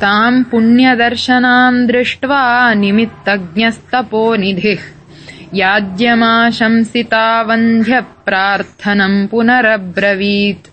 ताम् पुण्यदर्शनाम् दृष्ट्वा निमित्तज्ञस्तपोनिधिः। याज्यमाशंसिता वन्ध्यप्रार्थनम् पुनरब्रवीत्।